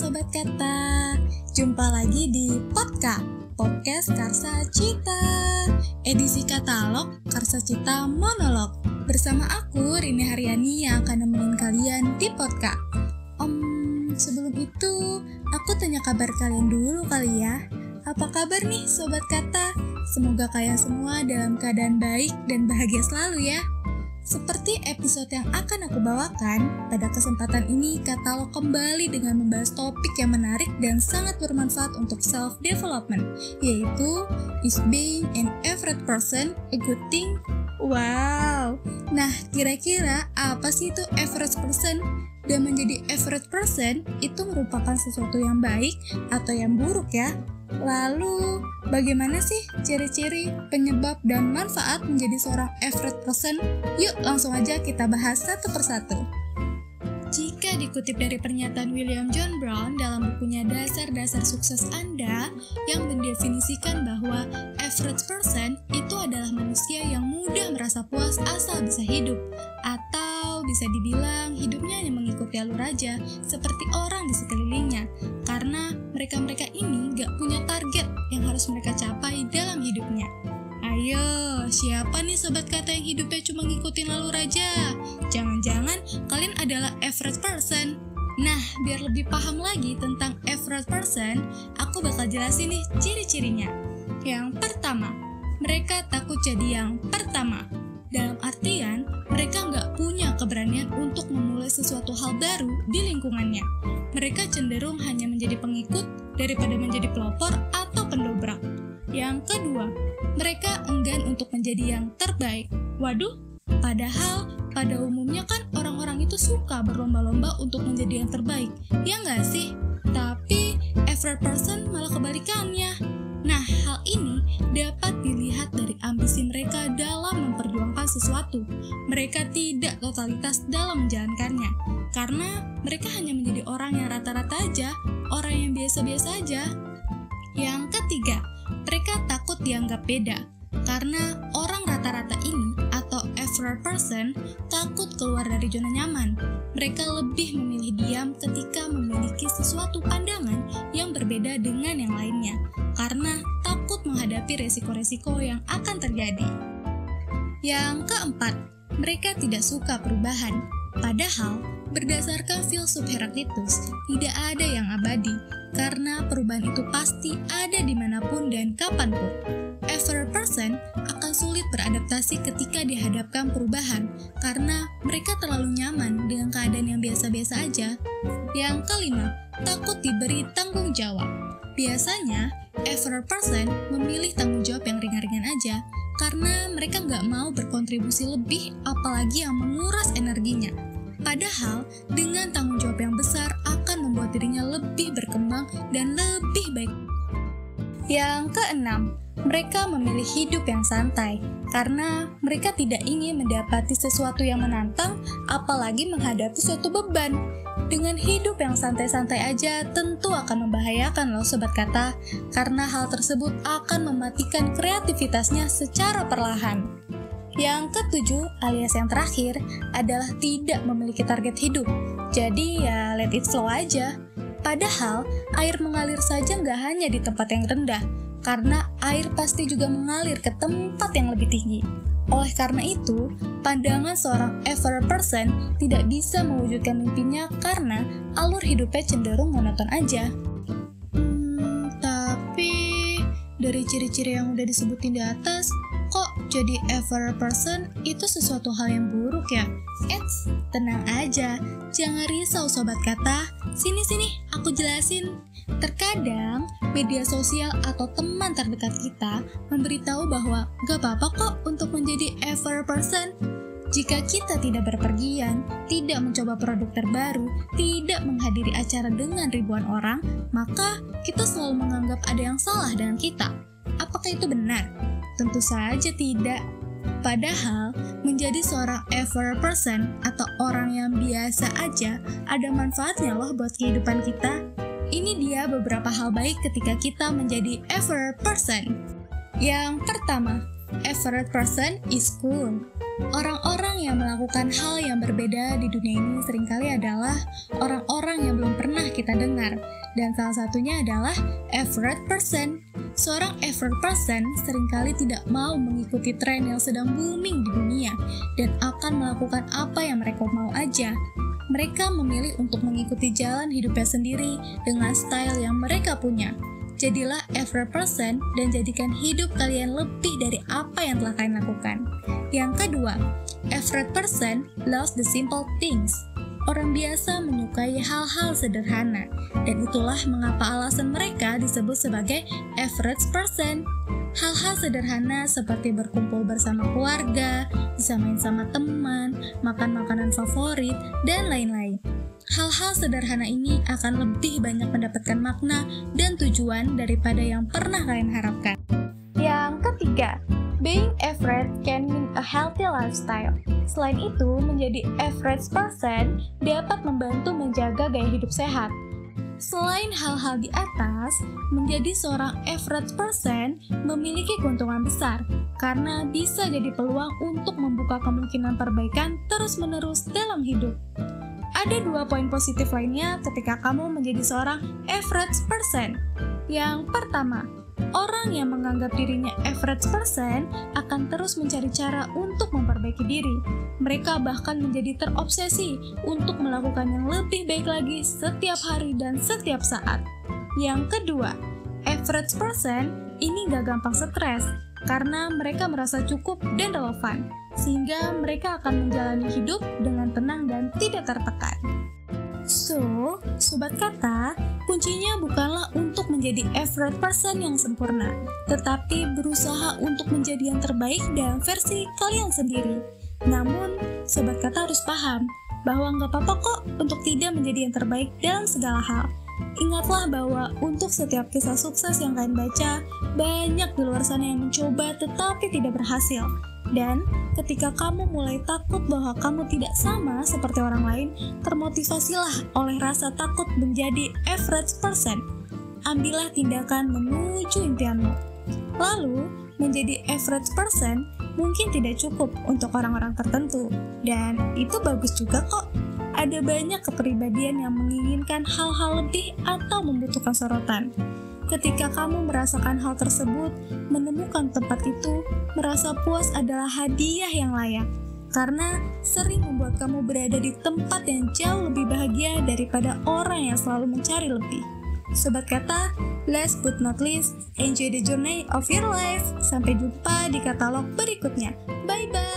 Sobat Kata. Jumpa lagi di Podcast Podcast Karsa Cita. Edisi katalog Karsa Cita Monolog. Bersama aku Rini Haryani yang akan nemenin kalian di podcast Om, sebelum itu aku tanya kabar kalian dulu kali ya. Apa kabar nih Sobat Kata? Semoga kalian semua dalam keadaan baik dan bahagia selalu ya seperti episode yang akan aku bawakan, pada kesempatan ini katalog kembali dengan membahas topik yang menarik dan sangat bermanfaat untuk self-development, yaitu Is being an average person a good thing? Wow, nah kira-kira apa sih itu average person? Dan menjadi average person itu merupakan sesuatu yang baik atau yang buruk ya? Lalu, bagaimana sih ciri-ciri, penyebab, dan manfaat menjadi seorang average person? Yuk langsung aja kita bahas satu persatu. Jika dikutip dari pernyataan William John Brown dalam bukunya Dasar-Dasar Sukses Anda yang mendefinisikan bahwa average person itu adalah manusia yang mudah merasa puas asal bisa hidup atau bisa dibilang hidupnya hanya mengikuti alur aja seperti orang di sekelilingnya karena mereka-mereka ini gak punya target yang harus mereka capai dalam hidupnya. Ayo, siapa nih sobat kata yang hidupnya cuma ngikutin alur aja? Jangan-jangan kalian adalah average person. Nah, biar lebih paham lagi tentang average person, aku bakal jelasin nih ciri-cirinya. Yang pertama, mereka takut jadi yang pertama. Dalam artian, mereka nggak punya keberanian untuk memulai sesuatu hal baru di lingkungannya. Mereka cenderung hanya menjadi pengikut daripada menjadi pelopor atau pendobrak. Yang kedua, mereka enggan untuk menjadi yang terbaik. Waduh, padahal pada umumnya kan orang-orang itu suka berlomba-lomba untuk menjadi yang terbaik, ya nggak sih? Tapi average person malah kebalikannya. Nah, hal ini dapat dilihat dari ambisi mereka dalam memperjuangkan sesuatu. Mereka tidak totalitas dalam menjalankannya, karena mereka hanya menjadi orang yang rata-rata aja, orang yang biasa-biasa aja. Yang ketiga, mereka takut dianggap beda karena orang rata-rata ini atau average person takut keluar dari zona nyaman. Mereka lebih memilih diam ketika memiliki sesuatu pandangan yang berbeda dengan yang lainnya karena takut menghadapi resiko-resiko yang akan terjadi. Yang keempat, mereka tidak suka perubahan. Padahal, berdasarkan filsuf Heraklitus, tidak ada yang abadi, karena perubahan itu pasti ada di mana pun dan kapan pun. Ever person akan sulit beradaptasi ketika dihadapkan perubahan, karena mereka terlalu nyaman dengan keadaan yang biasa-biasa aja. Yang kelima, takut diberi tanggung jawab. Biasanya, ever person memilih tanggung jawab yang ringan-ringan aja, karena mereka nggak mau berkontribusi lebih, apalagi yang menguras energinya. Padahal, dengan tanggung jawab yang besar akan membuat dirinya lebih berkembang dan lebih baik. Yang keenam, mereka memilih hidup yang santai karena mereka tidak ingin mendapati sesuatu yang menantang, apalagi menghadapi suatu beban. Dengan hidup yang santai-santai aja tentu akan membahayakan loh sobat kata, karena hal tersebut akan mematikan kreativitasnya secara perlahan. Yang ketujuh, alias yang terakhir, adalah tidak memiliki target hidup. Jadi ya let it flow aja. Padahal, air mengalir saja nggak hanya di tempat yang rendah, karena air pasti juga mengalir ke tempat yang lebih tinggi. Oleh karena itu, pandangan seorang ever person tidak bisa mewujudkan mimpinya karena alur hidupnya cenderung monoton aja. Hmm, tapi dari ciri-ciri yang udah disebutin di atas, jadi ever person itu sesuatu hal yang buruk ya? Eits, tenang aja, jangan risau sobat kata. Sini-sini, aku jelasin. Terkadang, media sosial atau teman terdekat kita memberitahu bahwa gak apa-apa kok untuk menjadi ever person. Jika kita tidak berpergian, tidak mencoba produk terbaru, tidak menghadiri acara dengan ribuan orang, maka kita selalu menganggap ada yang salah dengan kita. Apakah itu benar? Tentu saja tidak. Padahal, menjadi seorang ever person atau orang yang biasa aja ada manfaatnya loh buat kehidupan kita. Ini dia beberapa hal baik ketika kita menjadi ever person. Yang pertama, average person is cool. Orang-orang yang melakukan hal yang berbeda di dunia ini sering kali adalah orang-orang yang belum pernah kita dengar. Dan salah satunya adalah effort person. Seorang effort person sering kali tidak mau mengikuti tren yang sedang booming di dunia dan akan melakukan apa yang mereka mau aja. Mereka memilih untuk mengikuti jalan hidupnya sendiri dengan style yang mereka punya. Jadilah effort person dan jadikan hidup kalian lebih dari apa yang telah kalian lakukan. Yang kedua, effort person loves the simple things. Orang biasa menyukai hal-hal sederhana, dan itulah mengapa alasan mereka disebut sebagai average person. Hal-hal sederhana seperti berkumpul bersama keluarga, bisa main sama teman, makan makanan favorit, dan lain-lain. Hal-hal sederhana ini akan lebih banyak mendapatkan makna dan tujuan daripada yang pernah kalian harapkan. Yang ketiga, being average can mean a healthy lifestyle. Selain itu, menjadi average person dapat membantu menjaga gaya hidup sehat. Selain hal-hal di atas, menjadi seorang average person memiliki keuntungan besar karena bisa jadi peluang untuk membuka kemungkinan perbaikan terus-menerus dalam hidup. Ada dua poin positif lainnya ketika kamu menjadi seorang average person. Yang pertama, orang yang menganggap dirinya average person akan terus mencari cara untuk memperbaiki diri. Mereka bahkan menjadi terobsesi untuk melakukan yang lebih baik lagi setiap hari dan setiap saat. Yang kedua, average person ini gak gampang stres karena mereka merasa cukup dan relevan, sehingga mereka akan menjalani hidup dengan tenang dan tidak tertekan. So, sobat kata, kuncinya bukanlah untuk menjadi average person yang sempurna, tetapi berusaha untuk menjadi yang terbaik dalam versi kalian sendiri. Namun, sobat kata harus paham bahwa nggak apa-apa kok untuk tidak menjadi yang terbaik dalam segala hal. Ingatlah bahwa untuk setiap kisah sukses yang kalian baca, banyak di luar sana yang mencoba tetapi tidak berhasil. Dan ketika kamu mulai takut bahwa kamu tidak sama seperti orang lain, termotivasilah oleh rasa takut menjadi average person. Ambillah tindakan menuju impianmu. Lalu, menjadi average person mungkin tidak cukup untuk orang-orang tertentu, dan itu bagus juga kok ada banyak kepribadian yang menginginkan hal-hal lebih atau membutuhkan sorotan. Ketika kamu merasakan hal tersebut, menemukan tempat itu, merasa puas adalah hadiah yang layak. Karena sering membuat kamu berada di tempat yang jauh lebih bahagia daripada orang yang selalu mencari lebih. Sobat kata, last but not least, enjoy the journey of your life. Sampai jumpa di katalog berikutnya. Bye-bye!